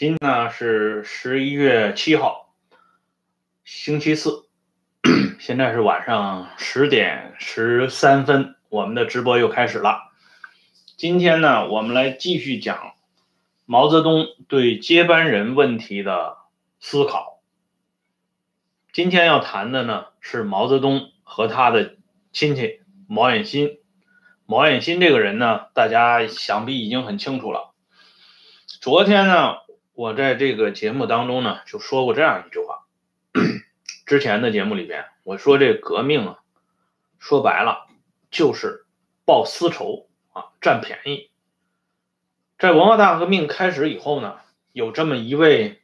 今呢是十一月七号，星期四，现在是晚上十点十三分，我们的直播又开始了。今天呢，我们来继续讲毛泽东对接班人问题的思考。今天要谈的呢是毛泽东和他的亲戚毛远新。毛远新这个人呢，大家想必已经很清楚了。昨天呢。我在这个节目当中呢，就说过这样一句话。之前的节目里边，我说这革命啊，说白了就是报私仇啊，占便宜。在文化大革命开始以后呢，有这么一位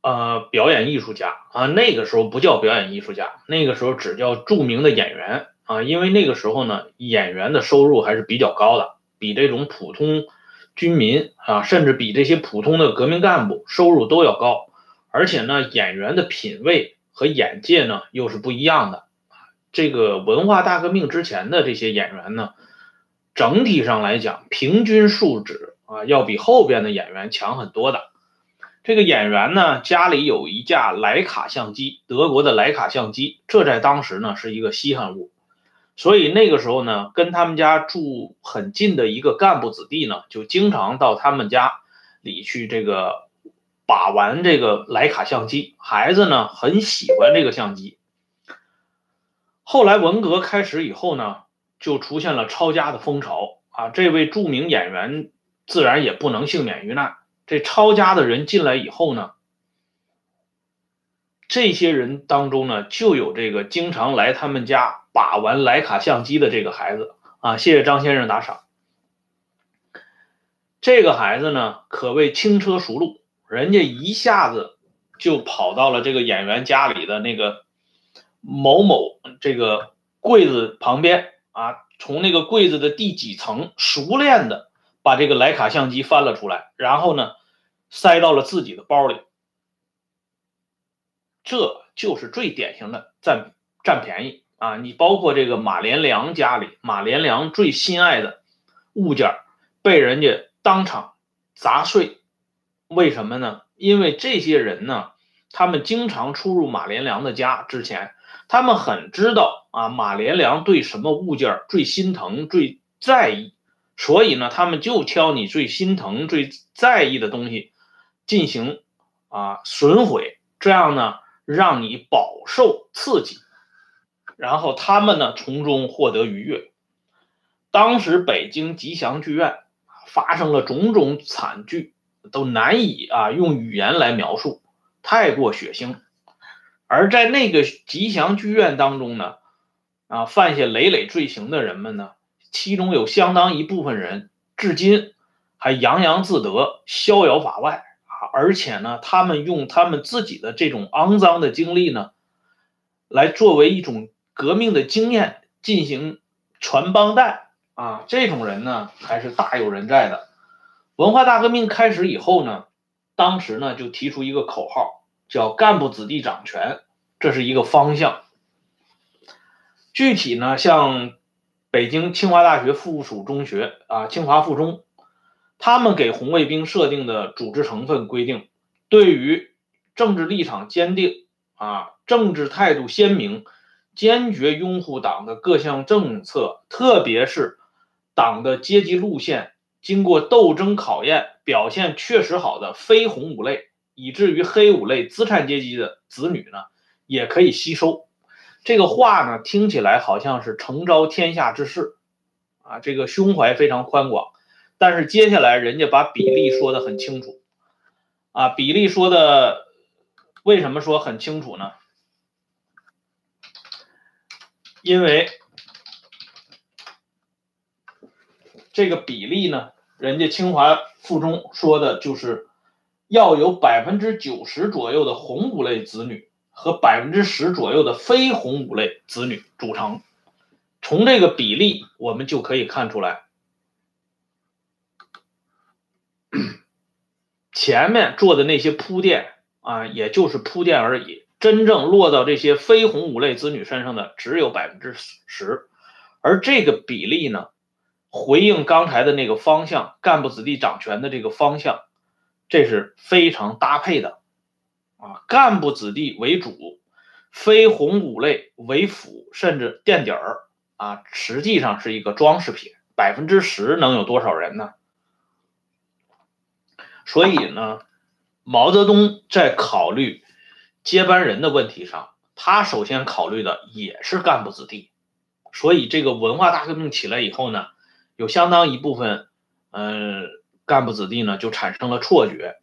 呃表演艺术家啊，那个时候不叫表演艺术家，那个时候只叫著名的演员啊，因为那个时候呢，演员的收入还是比较高的，比这种普通。军民啊，甚至比这些普通的革命干部收入都要高，而且呢，演员的品位和眼界呢又是不一样的。这个文化大革命之前的这些演员呢，整体上来讲，平均素质啊，要比后边的演员强很多的。这个演员呢，家里有一架徕卡相机，德国的徕卡相机，这在当时呢是一个稀罕物。所以那个时候呢，跟他们家住很近的一个干部子弟呢，就经常到他们家里去这个把玩这个徕卡相机。孩子呢很喜欢这个相机。后来文革开始以后呢，就出现了抄家的风潮啊。这位著名演员自然也不能幸免于难。这抄家的人进来以后呢，这些人当中呢，就有这个经常来他们家。把玩徕卡相机的这个孩子啊，谢谢张先生打赏。这个孩子呢，可谓轻车熟路，人家一下子就跑到了这个演员家里的那个某某这个柜子旁边啊，从那个柜子的第几层，熟练的把这个徕卡相机翻了出来，然后呢，塞到了自己的包里。这就是最典型的占占便宜。啊，你包括这个马连良家里，马连良最心爱的物件被人家当场砸碎，为什么呢？因为这些人呢，他们经常出入马连良的家之前，他们很知道啊，马连良对什么物件最心疼、最在意，所以呢，他们就挑你最心疼、最在意的东西进行啊损毁，这样呢，让你饱受刺激。然后他们呢，从中获得愉悦。当时北京吉祥剧院发生了种种惨剧，都难以啊用语言来描述，太过血腥。而在那个吉祥剧院当中呢，啊犯下累累罪行的人们呢，其中有相当一部分人至今还洋洋自得、逍遥法外，而且呢，他们用他们自己的这种肮脏的经历呢，来作为一种。革命的经验进行传帮带啊，这种人呢还是大有人在的。文化大革命开始以后呢，当时呢就提出一个口号，叫“干部子弟掌权”，这是一个方向。具体呢，像北京清华大学附属中学啊，清华附中，他们给红卫兵设定的组织成分规定，对于政治立场坚定啊，政治态度鲜明。坚决拥护党的各项政策，特别是党的阶级路线，经过斗争考验，表现确实好的非红五类，以至于黑五类资产阶级的子女呢，也可以吸收。这个话呢，听起来好像是诚招天下之事啊，这个胸怀非常宽广。但是接下来人家把比例说的很清楚啊，比例说的为什么说很清楚呢？因为这个比例呢，人家清华附中说的就是要有百分之九十左右的红五类子女和百分之十左右的非红五类子女组成。从这个比例，我们就可以看出来，前面做的那些铺垫啊，也就是铺垫而已。真正落到这些非红五类子女身上的只有百分之十，而这个比例呢，回应刚才的那个方向，干部子弟掌权的这个方向，这是非常搭配的啊。干部子弟为主，非红五类为辅，甚至垫底儿啊，实际上是一个装饰品。百分之十能有多少人呢？所以呢，毛泽东在考虑接班人的问题上，他首先考虑的也是干部子弟。所以这个文化大革命起来以后呢，有相当一部分，嗯，干部子弟呢就产生了错觉，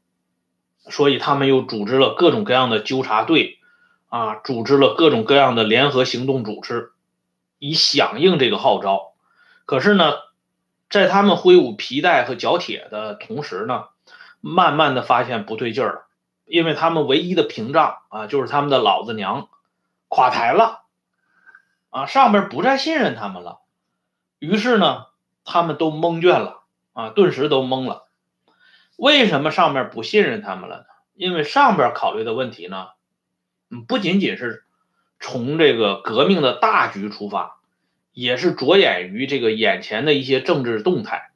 所以他们又组织了各种各样的纠察队，啊，组织了各种各样的联合行动组织，以响应这个号召。可是呢，在他们挥舞皮带和缴铁的同时呢，慢慢的发现不对劲儿了，因为他们唯一的屏障啊，就是他们的老子娘垮台了，啊，上边不再信任他们了，于是呢，他们都蒙圈了，啊，顿时都懵了。为什么上面不信任他们了呢？因为上边考虑的问题呢，嗯，不仅仅是从这个革命的大局出发。也是着眼于这个眼前的一些政治动态，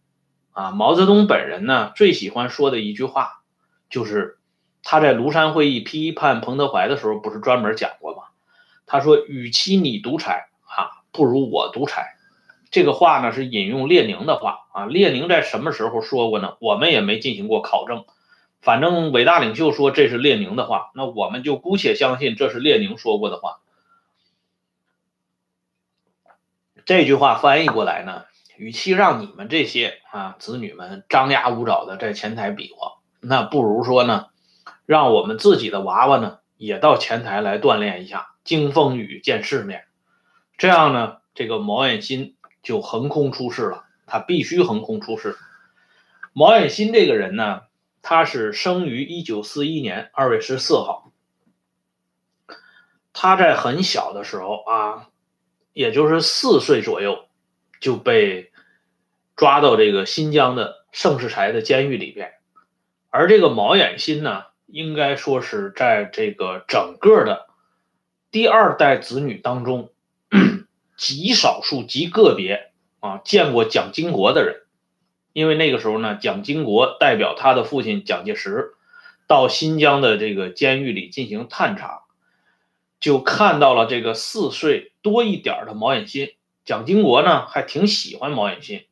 啊，毛泽东本人呢最喜欢说的一句话，就是他在庐山会议批判彭德怀的时候，不是专门讲过吗？他说：“与其你独裁啊，不如我独裁。”这个话呢是引用列宁的话啊。列宁在什么时候说过呢？我们也没进行过考证，反正伟大领袖说这是列宁的话，那我们就姑且相信这是列宁说过的话。这句话翻译过来呢，与其让你们这些啊子女们张牙舞爪的在前台比划，那不如说呢，让我们自己的娃娃呢也到前台来锻炼一下，经风雨见世面。这样呢，这个毛远新就横空出世了。他必须横空出世。毛远新这个人呢，他是生于一九四一年二月十四号。他在很小的时候啊。也就是四岁左右就被抓到这个新疆的盛世才的监狱里边，而这个毛远新呢，应该说是在这个整个的第二代子女当中，极少数、极个别啊见过蒋经国的人，因为那个时候呢，蒋经国代表他的父亲蒋介石到新疆的这个监狱里进行探查。就看到了这个四岁多一点的毛远新，蒋经国呢还挺喜欢毛远新，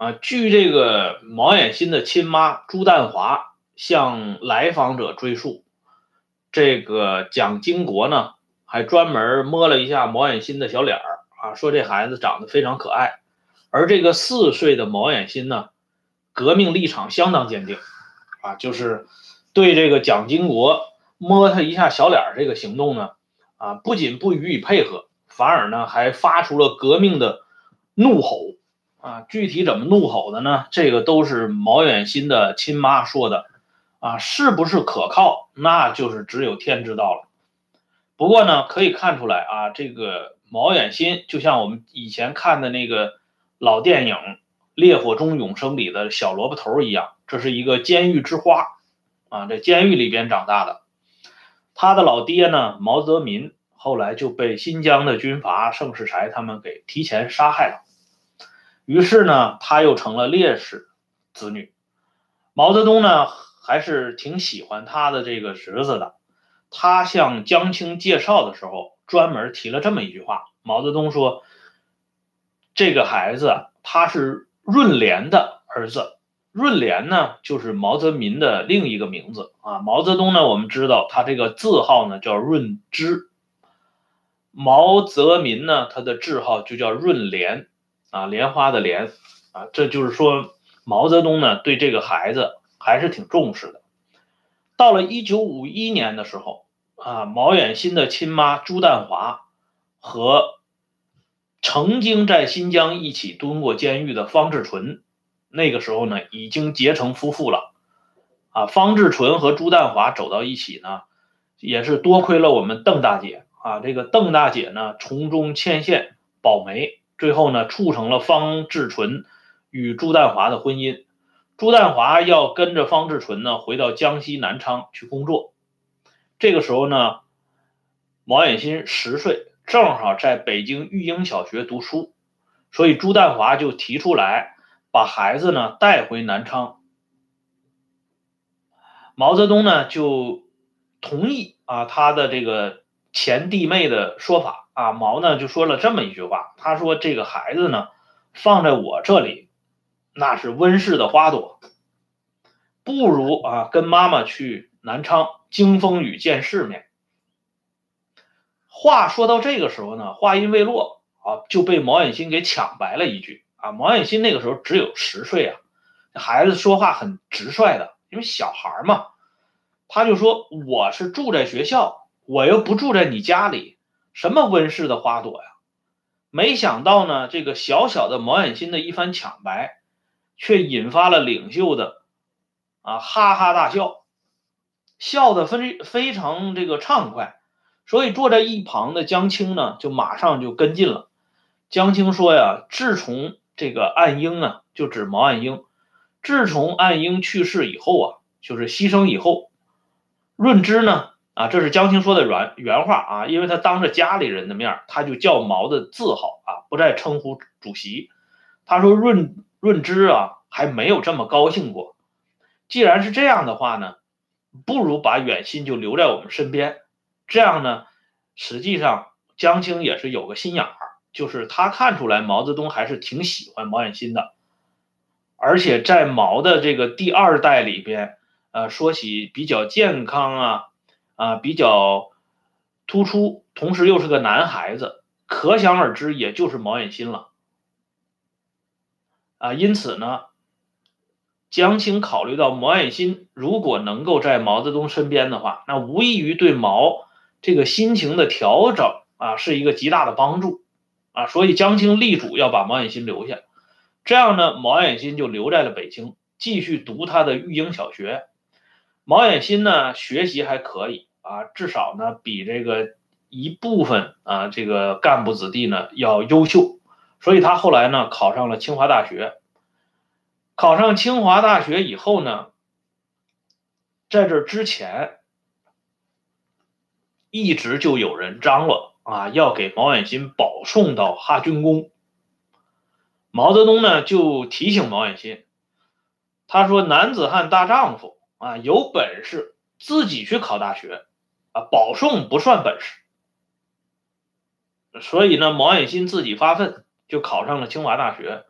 啊，据这个毛远新的亲妈朱淡华向来访者追述，这个蒋经国呢还专门摸了一下毛远新的小脸儿啊，说这孩子长得非常可爱，而这个四岁的毛远新呢，革命立场相当坚定，啊，就是对这个蒋经国。摸他一下小脸这个行动呢，啊，不仅不予以配合，反而呢还发出了革命的怒吼，啊，具体怎么怒吼的呢？这个都是毛远新的亲妈说的，啊，是不是可靠，那就是只有天知道了。不过呢，可以看出来啊，这个毛远新就像我们以前看的那个老电影《烈火中永生》里的小萝卜头一样，这是一个监狱之花，啊，在监狱里边长大的。他的老爹呢，毛泽民后来就被新疆的军阀盛世才他们给提前杀害了。于是呢，他又成了烈士子女。毛泽东呢，还是挺喜欢他的这个侄子的。他向江青介绍的时候，专门提了这么一句话：毛泽东说，这个孩子他是润莲的儿子。润莲呢，就是毛泽民的另一个名字啊。毛泽东呢，我们知道他这个字号呢叫润之，毛泽民呢，他的字号就叫润莲啊，莲花的莲啊。这就是说，毛泽东呢对这个孩子还是挺重视的。到了一九五一年的时候啊，毛远新的亲妈朱淡华和曾经在新疆一起蹲过监狱的方志纯。那个时候呢，已经结成夫妇了，啊，方志纯和朱淡华走到一起呢，也是多亏了我们邓大姐啊，这个邓大姐呢从中牵线保媒，最后呢促成了方志纯与朱淡华的婚姻。朱淡华要跟着方志纯呢回到江西南昌去工作，这个时候呢，毛远新十岁，正好在北京育英小学读书，所以朱淡华就提出来。把孩子呢带回南昌，毛泽东呢就同意啊他的这个前弟妹的说法啊，毛呢就说了这么一句话，他说这个孩子呢放在我这里，那是温室的花朵，不如啊跟妈妈去南昌经风雨见世面。话说到这个时候呢，话音未落啊，就被毛远新给抢白了一句啊。毛远新那个时候只有十岁啊，孩子说话很直率的，因为小孩嘛，他就说我是住在学校，我又不住在你家里，什么温室的花朵呀？没想到呢，这个小小的毛远新的一番抢白，却引发了领袖的啊哈哈大笑，笑得非非常这个畅快。所以坐在一旁的江青呢，就马上就跟进了。江青说呀：“自从这个岸英啊，就指毛岸英，自从岸英去世以后啊，就是牺牲以后，润之呢，啊，这是江青说的原原话啊，因为他当着家里人的面，他就叫毛的字号啊，不再称呼主席。他说润润之啊，还没有这么高兴过。既然是这样的话呢，不如把远信就留在我们身边。”这样呢，实际上江青也是有个心眼儿，就是他看出来毛泽东还是挺喜欢毛远新的，而且在毛的这个第二代里边，呃，说起比较健康啊，啊，比较突出，同时又是个男孩子，可想而知，也就是毛远新了，啊，因此呢，江青考虑到毛远新如果能够在毛泽东身边的话，那无异于对毛。这个心情的调整啊，是一个极大的帮助啊，所以江青力主要把毛远新留下，这样呢，毛远新就留在了北京，继续读他的育英小学。毛远新呢，学习还可以啊，至少呢，比这个一部分啊这个干部子弟呢要优秀，所以他后来呢考上了清华大学。考上清华大学以后呢，在这之前。一直就有人张罗啊，要给毛远新保送到哈军宫。毛泽东呢就提醒毛远新，他说：“男子汉大丈夫啊，有本事自己去考大学啊，保送不算本事。”所以呢，毛远新自己发奋就考上了清华大学。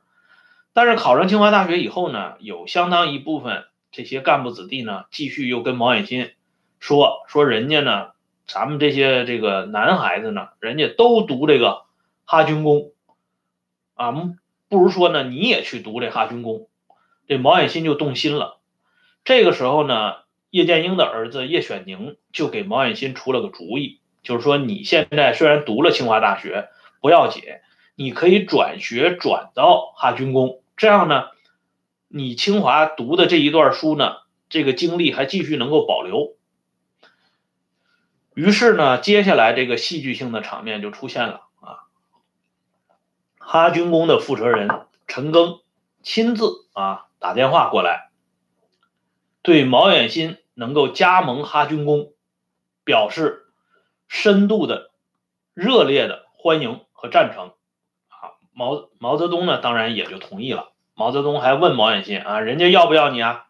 但是考上清华大学以后呢，有相当一部分这些干部子弟呢，继续又跟毛远新说说人家呢。咱们这些这个男孩子呢，人家都读这个哈军工，啊，不如说呢，你也去读这哈军工。这毛远新就动心了。这个时候呢，叶剑英的儿子叶选宁就给毛远新出了个主意，就是说你现在虽然读了清华大学不要紧，你可以转学转到哈军工，这样呢，你清华读的这一段书呢，这个经历还继续能够保留。于是呢，接下来这个戏剧性的场面就出现了啊！哈军工的负责人陈赓亲自啊打电话过来，对毛远新能够加盟哈军工表示深度的、热烈的欢迎和赞成。啊，毛毛泽东呢，当然也就同意了。毛泽东还问毛远新啊，人家要不要你啊？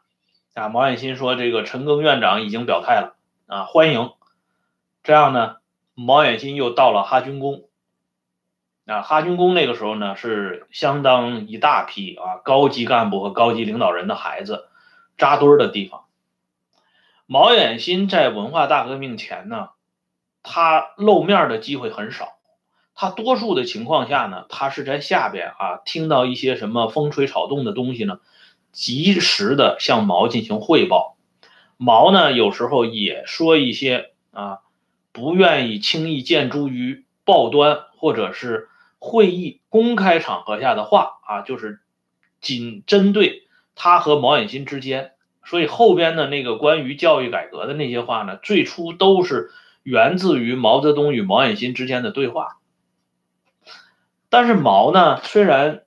啊，毛远新说这个陈赓院长已经表态了啊，欢迎。这样呢，毛远新又到了哈军工。啊，哈军工那个时候呢，是相当一大批啊高级干部和高级领导人的孩子扎堆儿的地方。毛远新在文化大革命前呢，他露面的机会很少，他多数的情况下呢，他是在下边啊，听到一些什么风吹草动的东西呢，及时的向毛进行汇报。毛呢，有时候也说一些啊。不愿意轻易见诸于报端或者是会议公开场合下的话啊，就是仅针对他和毛远新之间，所以后边的那个关于教育改革的那些话呢，最初都是源自于毛泽东与毛远新之间的对话。但是毛呢，虽然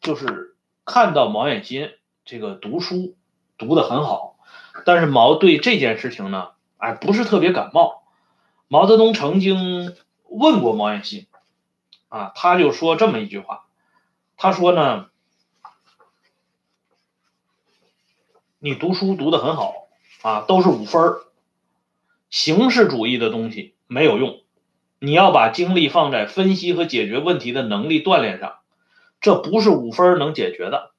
就是看到毛远新这个读书读得很好，但是毛对这件事情呢，哎，不是特别感冒。毛泽东曾经问过毛远新，啊，他就说这么一句话，他说呢，你读书读得很好，啊，都是五分儿。形式主义的东西没有用，你要把精力放在分析和解决问题的能力锻炼上，这不是五分能解决的。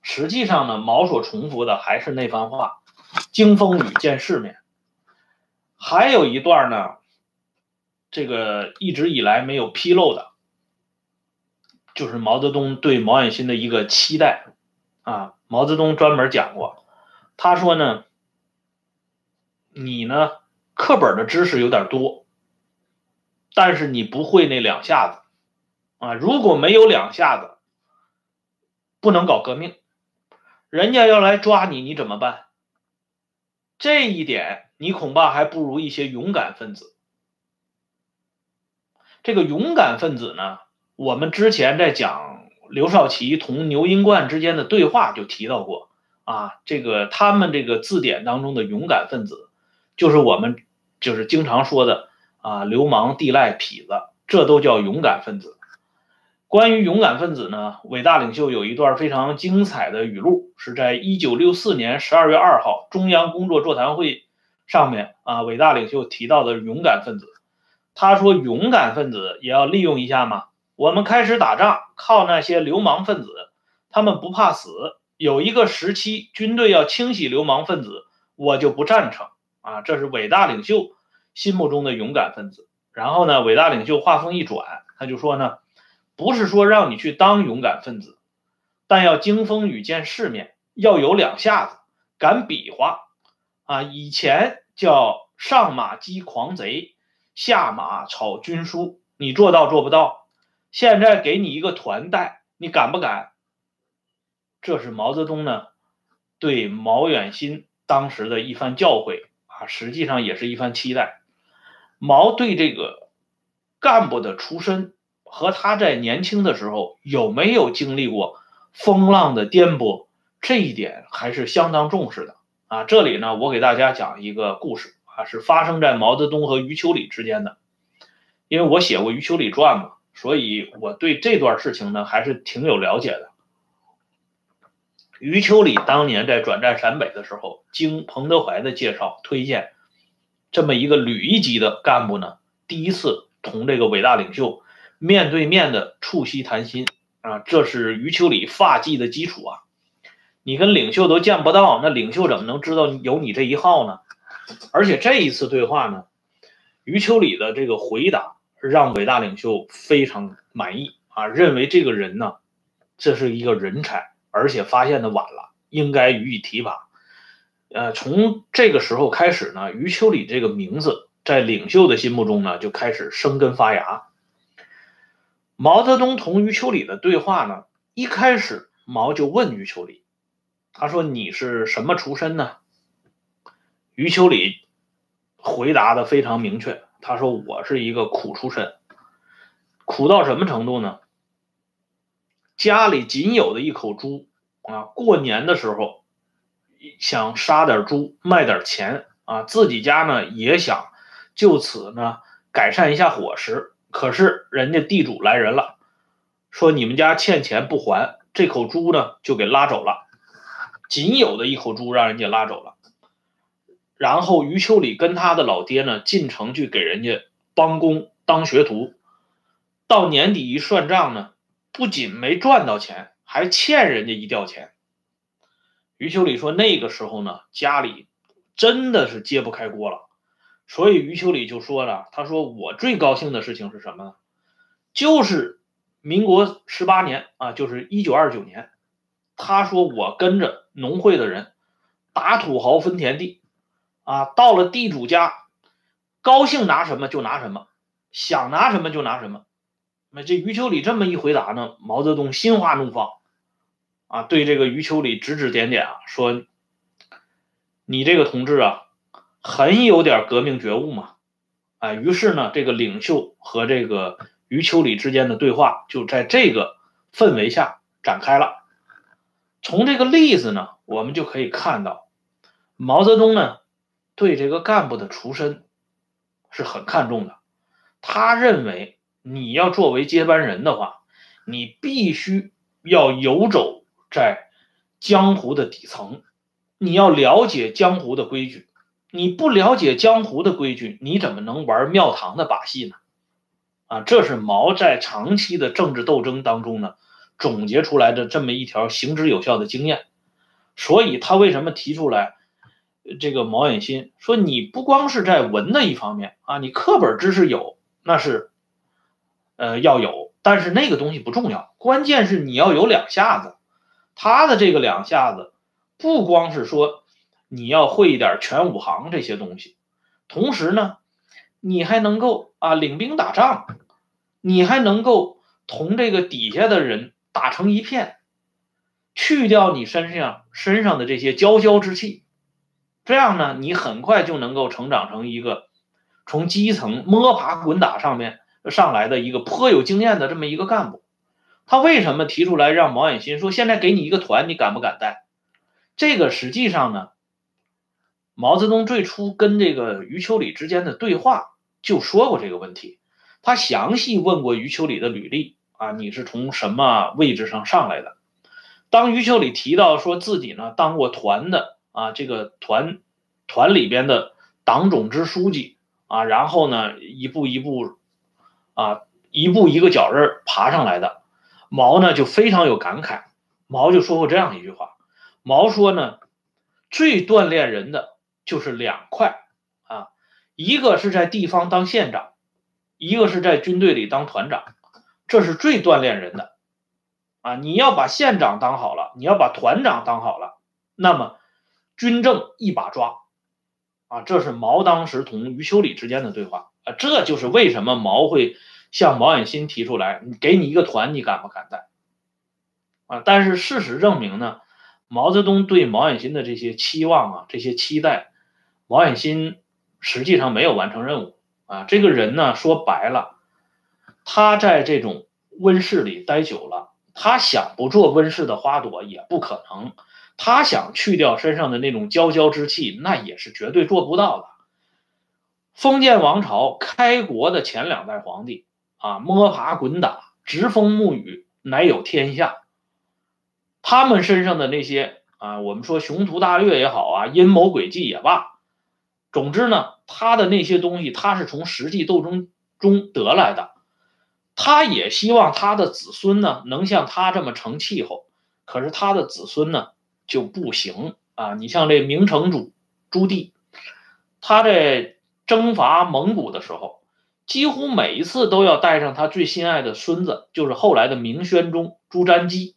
实际上呢，毛所重复的还是那番话：经风雨，见世面。还有一段呢，这个一直以来没有披露的，就是毛泽东对毛远新的一个期待啊。毛泽东专门讲过，他说呢，你呢课本的知识有点多，但是你不会那两下子啊。如果没有两下子，不能搞革命，人家要来抓你，你怎么办？这一点你恐怕还不如一些勇敢分子。这个勇敢分子呢，我们之前在讲刘少奇同牛英冠之间的对话就提到过啊，这个他们这个字典当中的勇敢分子，就是我们就是经常说的啊，流氓、地赖、痞子，这都叫勇敢分子。关于勇敢分子呢，伟大领袖有一段非常精彩的语录，是在一九六四年十二月二号中央工作座谈会上面啊，伟大领袖提到的勇敢分子。他说：“勇敢分子也要利用一下嘛。我们开始打仗靠那些流氓分子，他们不怕死。有一个时期军队要清洗流氓分子，我就不赞成啊。这是伟大领袖心目中的勇敢分子。然后呢，伟大领袖话锋一转，他就说呢。”不是说让你去当勇敢分子，但要经风雨见世面，要有两下子，敢比划啊！以前叫上马击狂贼，下马草军书，你做到做不到？现在给你一个团带，你敢不敢？这是毛泽东呢对毛远新当时的一番教诲啊，实际上也是一番期待。毛对这个干部的出身。和他在年轻的时候有没有经历过风浪的颠簸，这一点还是相当重视的啊。这里呢，我给大家讲一个故事啊，是发生在毛泽东和余秋里之间的。因为我写过余秋里传嘛，所以我对这段事情呢还是挺有了解的。余秋里当年在转战陕北的时候，经彭德怀的介绍推荐，这么一个旅一级的干部呢，第一次同这个伟大领袖。面对面的促膝谈心啊，这是余秋里发迹的基础啊！你跟领袖都见不到，那领袖怎么能知道有你这一号呢？而且这一次对话呢，余秋里的这个回答让伟大领袖非常满意啊，认为这个人呢，这是一个人才，而且发现的晚了，应该予以提拔。呃，从这个时候开始呢，余秋里这个名字在领袖的心目中呢，就开始生根发芽。毛泽东同余秋里的对话呢，一开始毛就问余秋里，他说：“你是什么出身呢？”余秋里回答的非常明确，他说：“我是一个苦出身，苦到什么程度呢？家里仅有的一口猪啊，过年的时候想杀点猪卖点钱啊，自己家呢也想就此呢改善一下伙食。”可是人家地主来人了，说你们家欠钱不还，这口猪呢就给拉走了，仅有的一口猪让人家拉走了。然后余秋里跟他的老爹呢进城去给人家帮工当学徒，到年底一算账呢，不仅没赚到钱，还欠人家一吊钱。余秋里说那个时候呢家里真的是揭不开锅了。所以余秋里就说了：“他说我最高兴的事情是什么呢？就是民国十八年啊，就是一九二九年。他说我跟着农会的人打土豪分田地，啊，到了地主家，高兴拿什么就拿什么，想拿什么就拿什么。那这余秋里这么一回答呢，毛泽东心花怒放，啊，对这个余秋里指指点点啊，说你这个同志啊。”很有点革命觉悟嘛，啊，于是呢，这个领袖和这个余秋里之间的对话就在这个氛围下展开了。从这个例子呢，我们就可以看到，毛泽东呢对这个干部的出身是很看重的。他认为，你要作为接班人的话，你必须要游走在江湖的底层，你要了解江湖的规矩，你不了解江湖的规矩，你怎么能玩庙堂的把戏呢？啊，这是毛在长期的政治斗争当中呢总结出来的这么一条行之有效的经验。所以他为什么提出来这个毛远新说你不光是在文的一方面啊，你课本知识有那是呃要有，但是那个东西不重要，关键是你要有两下子。他的这个两下子不光是说你要会一点全武行这些东西，同时呢，你还能够啊领兵打仗，你还能够同这个底下的人打成一片。去掉你身上身上的这些骄骄之气，这样呢，你很快就能够成长成一个从基层摸爬滚打上面上来的一个颇有经验的这么一个干部。他为什么提出来让毛远新说现在给你一个团，你敢不敢带？这个实际上呢，毛泽东最初跟这个余秋里之间的对话就说过这个问题，他详细问过余秋里的履历啊，你是从什么位置上上来的？当余秋里提到说自己呢当过团的啊，这个团团里边的党总支书记啊，然后呢一步一步啊一步一个脚印爬上来的，毛呢就非常有感慨。毛就说过这样一句话：毛说呢，最锻炼人的就是两块啊，一个是在地方当县长，一个是在军队里当团长，这是最锻炼人的。啊，你要把县长当好了，你要把团长当好了，那么军政一把抓。啊，这是毛当时同余秋里之间的对话啊，这就是为什么毛会向毛远新提出来，你给你一个团，你敢不敢带？啊，但是事实证明呢，毛泽东对毛远新的这些期望啊，这些期待，毛远新实际上没有完成任务啊。这个人呢，说白了，他在这种温室里待久了。他想不做温室的花朵也不可能，他想去掉身上的那种骄骄之气，那也是绝对做不到的。封建王朝开国的前两代皇帝啊，摸爬滚打，直风沐雨，乃有天下。他们身上的那些啊，我们说雄图大略也好啊，阴谋诡计也罢，总之呢，他的那些东西，他是从实际斗争中得来的。他也希望他的子孙呢能像他这么成气候，可是他的子孙呢就不行啊！你像这明成祖朱棣，他这征伐蒙古的时候，几乎每一次都要带上他最心爱的孙子，就是后来的明宣宗朱瞻基。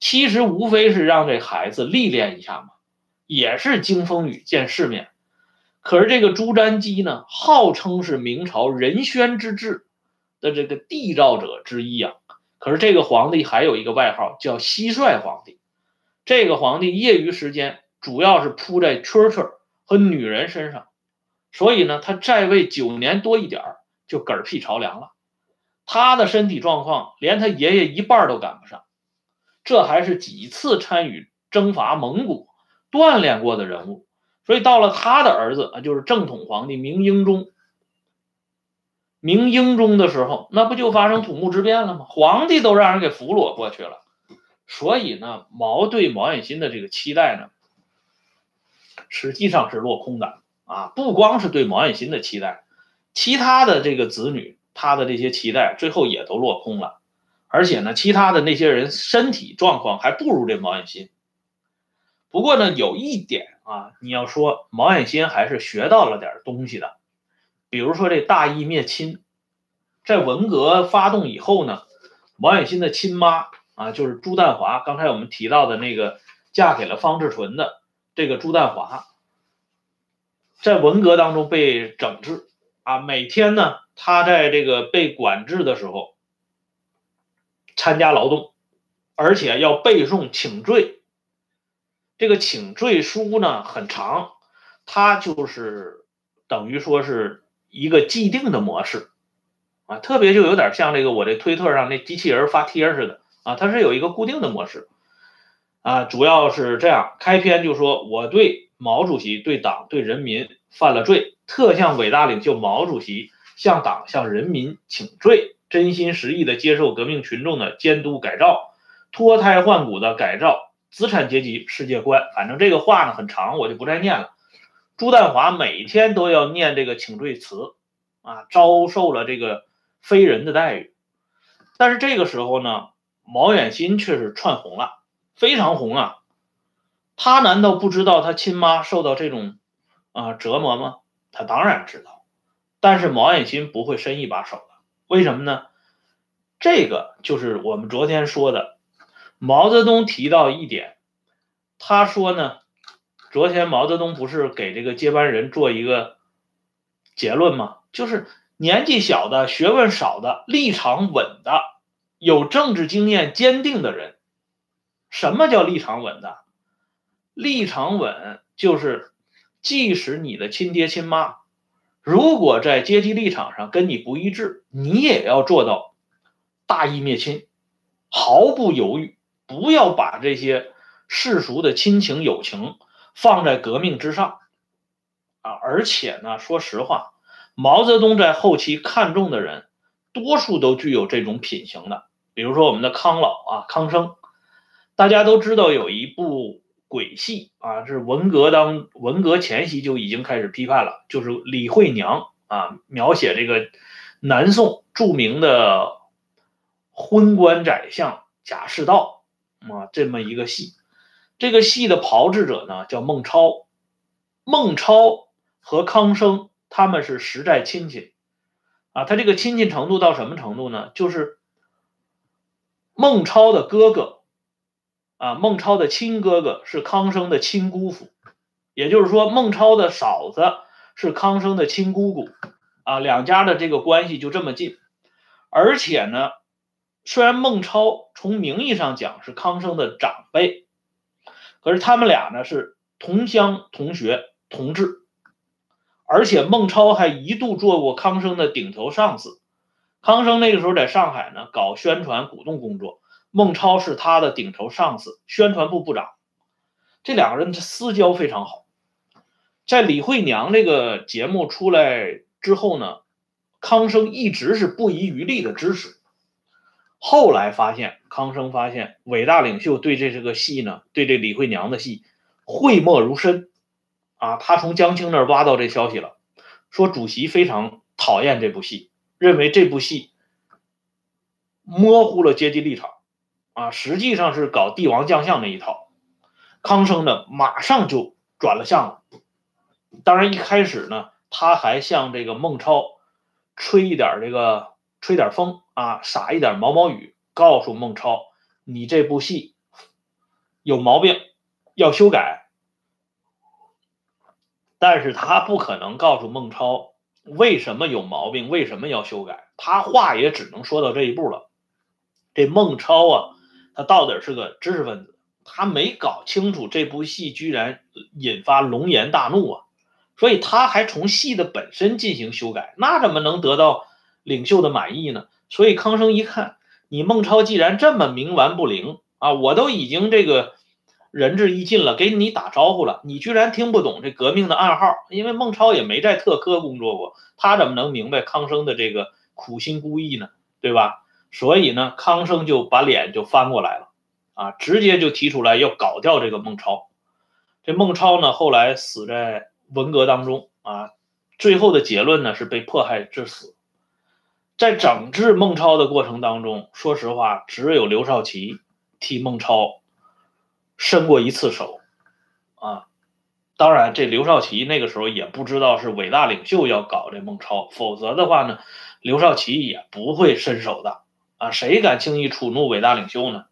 其实无非是让这孩子历练一下嘛，也是经风雨见世面。可是这个朱瞻基呢，号称是明朝仁宣之治。的这个缔造者之一啊，可是这个皇帝还有一个外号叫蟋蟀皇帝。这个皇帝业余时间主要是扑在蛐蛐和女人身上，所以呢，他在位九年多一点就嗝屁朝凉了。他的身体状况连他爷爷一半都赶不上，这还是几次参与征伐蒙古锻炼过的人物。所以到了他的儿子啊，就是正统皇帝明英宗。明英宗的时候，那不就发生土木之变了吗？皇帝都让人给俘虏过去了。所以呢，毛对毛远新的这个期待呢，实际上是落空的啊！不光是对毛远新的期待，其他的这个子女他的这些期待最后也都落空了。而且呢，其他的那些人身体状况还不如这毛远新。不过呢，有一点啊，你要说毛远新还是学到了点东西的。比如说这大义灭亲，在文革发动以后呢，毛远新的亲妈啊，就是朱淡华，刚才我们提到的那个嫁给了方志纯的这个朱淡华，在文革当中被整治啊，每天呢，他在这个被管制的时候参加劳动，而且要背诵请罪，这个请罪书呢很长，他就是等于说是。一个既定的模式啊，特别就有点像这个我这推特上那机器人发帖似的啊，它是有一个固定的模式啊，主要是这样，开篇就说我对毛主席、对党、对人民犯了罪，特向伟大领袖毛主席、向党、向人民请罪，真心实意的接受革命群众的监督改造，脱胎换骨的改造资产阶级世界观。反正这个话呢很长，我就不再念了。朱淡华每天都要念这个请罪词，啊，遭受了这个非人的待遇。但是这个时候呢，毛远新却是串红了，非常红啊！他难道不知道他亲妈受到这种啊折磨吗？他当然知道，但是毛远新不会伸一把手的。为什么呢？这个就是我们昨天说的，毛泽东提到一点，他说呢，昨天毛泽东不是给这个接班人做一个结论吗？就是年纪小的、学问少的、立场稳的、有政治经验坚定的人。什么叫立场稳的？立场稳就是，即使你的亲爹亲妈，如果在阶级立场上跟你不一致，你也要做到。大义灭亲，毫不犹豫，不要把这些世俗的亲情友情放在革命之上啊！而且呢，说实话，毛泽东在后期看中的人，多数都具有这种品行的。比如说我们的康老啊，康生，大家都知道有一部鬼戏啊，是文革当文革前夕就已经开始批判了，就是李慧娘啊，描写这个南宋著名的。昏官宰相贾似道啊，这么一个戏，这个戏的炮制者呢叫孟超，孟超和康生他们是实在亲戚啊，他这个亲戚程度到什么程度呢？就是孟超的哥哥啊，孟超的亲哥哥是康生的亲姑父，也就是说孟超的嫂子是康生的亲姑姑啊，两家的这个关系就这么近，而且呢。虽然孟超从名义上讲是康生的长辈，可是他们俩呢是同乡同学同志，而且孟超还一度做过康生的顶头上司。康生那个时候在上海呢搞宣传鼓动工作，孟超是他的顶头上司，宣传部部长。这两个人的私交非常好。在李慧娘这个节目出来之后呢，康生一直是不遗余力的支持。后来发现，康生发现伟大领袖对这这个戏呢，对这李慧娘的戏讳莫如深，啊，他从江青那儿挖到这消息了，说主席非常讨厌这部戏，认为这部戏模糊了阶级立场，啊，实际上是搞帝王将相那一套。康生呢，马上就转了向了。当然一开始呢，他还向这个孟超吹一点这个。吹点风啊，撒一点毛毛雨，告诉孟超，你这部戏有毛病，要修改。但是他不可能告诉孟超为什么有毛病，为什么要修改。他话也只能说到这一步了。这孟超啊，他到底是个知识分子，他没搞清楚这部戏居然引发龙颜大怒啊，所以他还从戏的本身进行修改，那怎么能得到？领袖的满意呢？所以康生一看，你孟超既然这么冥顽不灵啊，我都已经这个仁至义尽了，给你打招呼了，你居然听不懂这革命的暗号？因为孟超也没在特科工作过，他怎么能明白康生的这个苦心孤诣呢？对吧？所以呢，康生就把脸就翻过来了，啊，直接就提出来要搞掉这个孟超。这孟超呢，后来死在文革当中啊，最后的结论呢是被迫害致死。在整治孟超的过程当中，说实话，只有刘少奇替孟超伸过一次手，啊，当然，这刘少奇那个时候也不知道是伟大领袖要搞这孟超，否则的话呢，刘少奇也不会伸手的，啊，谁敢轻易触怒伟大领袖呢？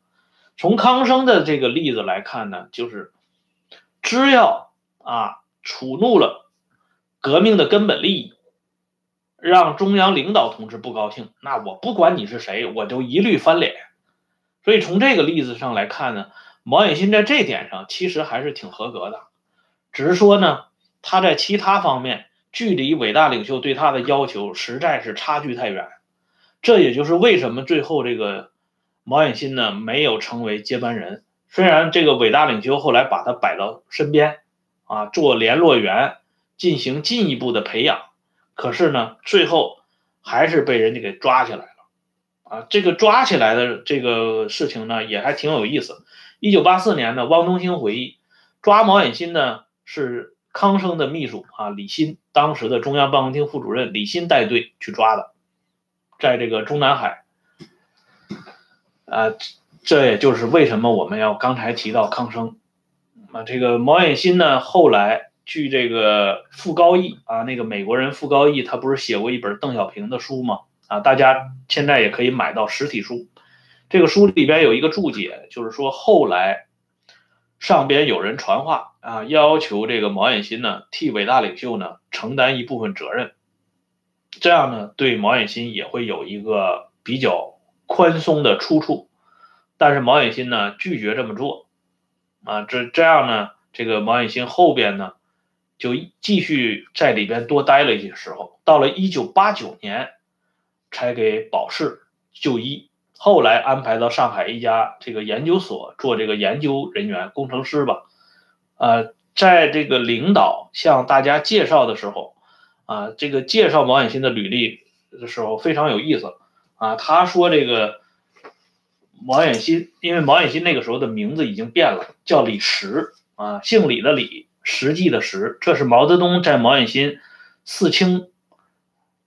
从康生的这个例子来看呢，就是只要啊触怒了革命的根本利益。让中央领导同志不高兴，那我不管你是谁，我就一律翻脸。所以从这个例子上来看呢，毛远新在这点上其实还是挺合格的，只是说呢，他在其他方面距离伟大领袖对他的要求实在是差距太远。这也就是为什么最后这个毛远新呢没有成为接班人。虽然这个伟大领袖后来把他摆到身边，啊，做联络员，进行进一步的培养。可是呢，最后还是被人家给抓起来了，啊，这个抓起来的这个事情呢，也还挺有意思。一九八四年呢，汪东兴回忆，抓毛远新呢是康生的秘书啊李新，当时的中央办公厅副主任李新带队去抓的，在这个中南海，啊，这也就是为什么我们要刚才提到康生，啊，这个毛远新呢后来据这个傅高义啊，那个美国人傅高义，他不是写过一本邓小平的书吗？啊，大家现在也可以买到实体书。这个书里边有一个注解，就是说后来上边有人传话啊，要求这个毛远新呢替伟大领袖呢承担一部分责任，这样呢对毛远新也会有一个比较宽松的出处。但是毛远新呢拒绝这么做啊，这这样呢，这个毛远新后边呢就继续在里边多待了一些时候，到了一九八九年才给保释就医。后来安排到上海一家这个研究所做这个研究人员、工程师吧。呃，在这个领导向大家介绍的时候，啊，这个介绍毛远新的履历的时候非常有意思。啊，他说这个毛远新，因为毛远新那个时候的名字已经变了，叫李实啊，姓李的李，实际的实，这是毛泽东在毛远新四清。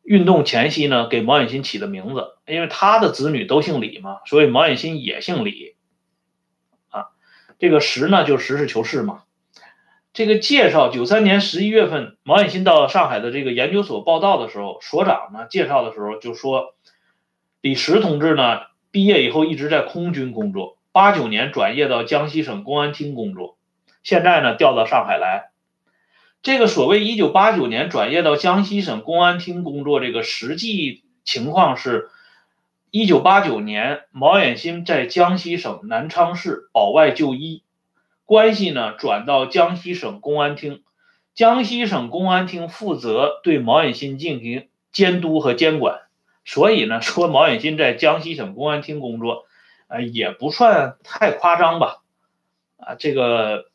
运动前夕呢，给毛远新起的名字，因为他的子女都姓李嘛，所以毛远新也姓李。啊，这个实呢就实事求是嘛。这个介绍，九三年十一月份，毛远新到上海的这个研究所报道的时候，所长呢介绍的时候就说，李石同志呢毕业以后一直在空军工作，八九年转业到江西省公安厅工作，现在呢调到上海来。这个所谓一九八九年转业到江西省公安厅工作，这个实际情况是，一九八九年毛远新在江西省南昌市保外就医，关系呢转到江西省公安厅，江西省公安厅负责对毛远新进行监督和监管，所以呢说毛远新在江西省公安厅工作，呃也不算太夸张吧，啊这个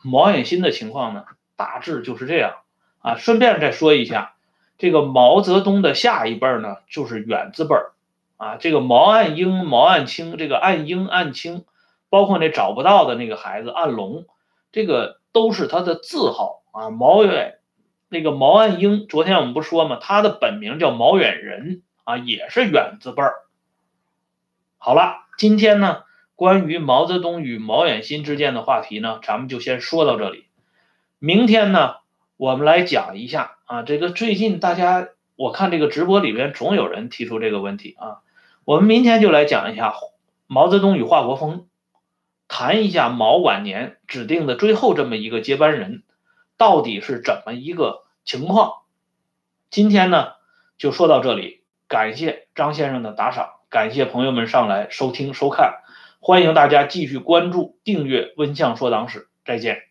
毛远新的情况呢？大致就是这样啊。顺便再说一下，这个毛泽东的下一辈呢，就是远字辈儿啊。这个毛岸英、毛岸青，这个岸英、岸青，包括那找不到的那个孩子岸龙，这个都是他的字号啊。毛远，那个毛岸英，昨天我们不说吗？他的本名叫毛远仁啊，也是远字辈儿。好了，今天呢，关于毛泽东与毛远新之间的话题呢，咱们就先说到这里。明天呢，我们来讲一下啊，这个最近大家我看这个直播里边总有人提出这个问题啊，我们明天就来讲一下毛泽东与华国锋，谈一下毛晚年指定的最后这么一个接班人到底是怎么一个情况。今天呢就说到这里，感谢张先生的打赏，感谢朋友们上来收听收看，欢迎大家继续关注订阅温相说党史，再见。